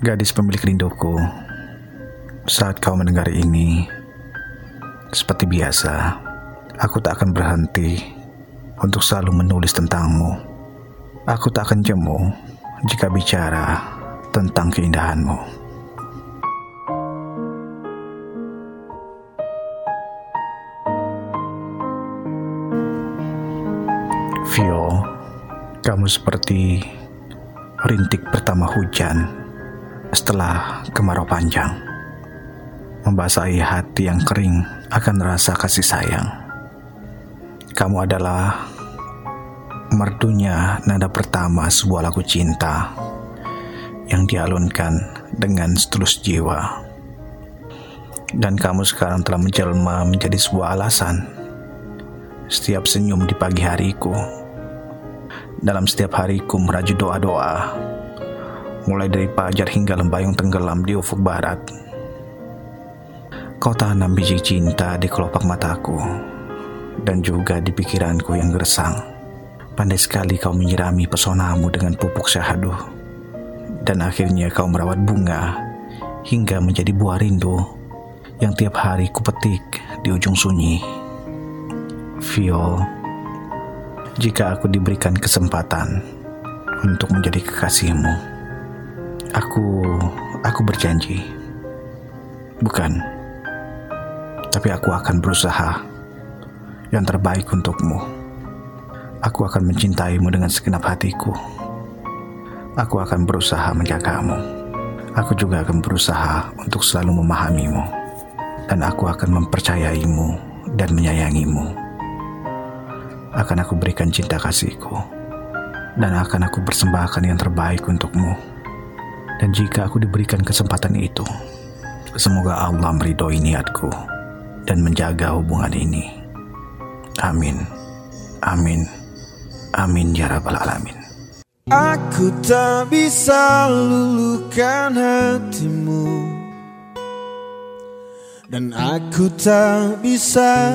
Gadis pemilik rinduku, saat kau mendengar ini, seperti biasa, aku tak akan berhenti untuk selalu menulis tentangmu. Aku tak akan jemu jika bicara tentang keindahanmu. Vio, kamu seperti rintik pertama hujan setelah kemarau panjang, membasahi hati yang kering akan rasa kasih sayang. Kamu adalah merdunya nada pertama sebuah lagu cinta yang dialunkan dengan setulus jiwa. Dan kamu sekarang telah menjelma menjadi sebuah alasan. Setiap senyum di pagi hariku, dalam setiap hariku meraju doa-doa mulai dari pajar hingga lembayung tenggelam di ufuk barat. Kau tanam biji cinta di kelopak mataku dan juga di pikiranku yang gersang. Pandai sekali kau menyirami pesonamu dengan pupuk syahadu. Dan akhirnya kau merawat bunga hingga menjadi buah rindu yang tiap hari kupetik di ujung sunyi. Vio, jika aku diberikan kesempatan untuk menjadi kekasihmu, Aku aku berjanji. Bukan. Tapi aku akan berusaha yang terbaik untukmu. Aku akan mencintaimu dengan segenap hatiku. Aku akan berusaha menjagamu. Aku juga akan berusaha untuk selalu memahamimu. Dan aku akan mempercayaimu dan menyayangimu. Akan aku berikan cinta kasihku. Dan akan aku persembahkan yang terbaik untukmu. Dan jika aku diberikan kesempatan itu, semoga Allah meridhoi niatku dan menjaga hubungan ini. Amin. Amin. Amin ya rabbal alamin. Aku tak bisa luluhkan hatimu Dan aku tak bisa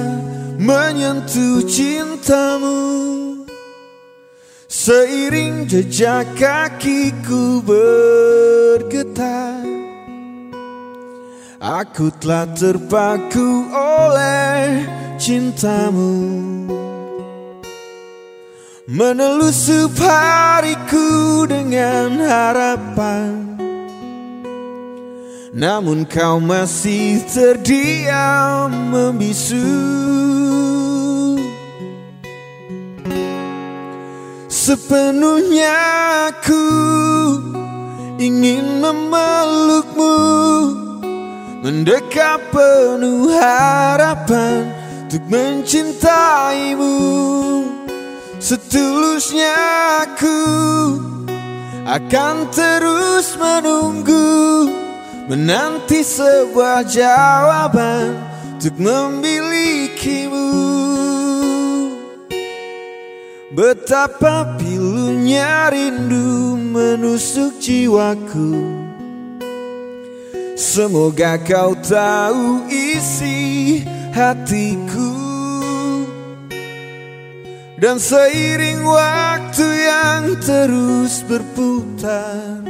menyentuh cintamu Seiring jejak kakiku bergetar Aku telah terpaku oleh cintamu. Menelusup hariku dengan harapan Namun kau masih terdiam membisu Sepenuhnya aku ingin memelukmu Mendekat penuh harapan untuk mencintaimu. Setulusnya aku akan terus menunggu Menanti sebuah jawaban untuk memilikimu Betapa pilunya rindu menusuk jiwaku. Semoga kau tahu isi hatiku. Dan seiring waktu yang terus berputar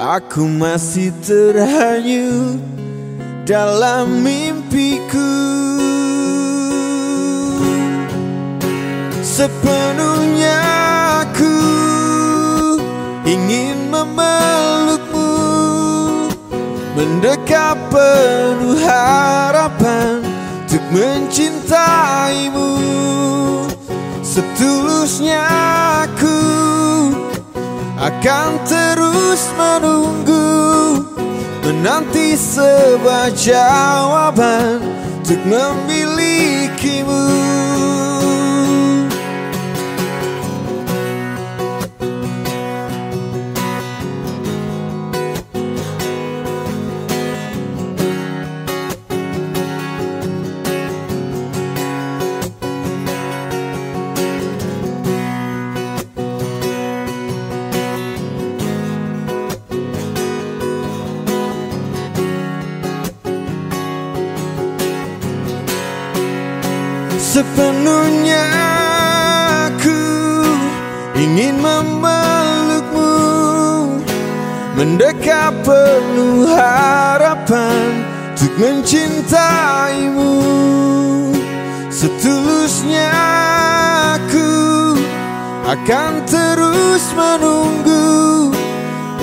Aku masih terhanyut dalam mimpiku Sepenuhnya aku ingin memelukmu Mendekat penuh harapan Untuk mencintaimu. Setulusnya aku Akan terus menunggu Menanti sebuah jawaban Untuk memilikimu Sepenuhnya aku ingin memelukmu Mendekat penuh harapan Untuk mencintaimu. Setulusnya aku Akan terus menunggu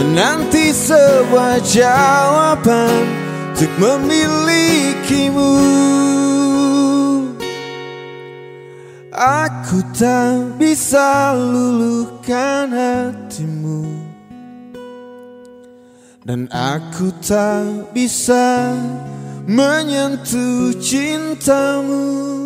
Menanti sebuah jawaban Untuk memilikimu Aku tak bisa luluhkan hatimu. Dan aku tak bisa menyentuh cintamu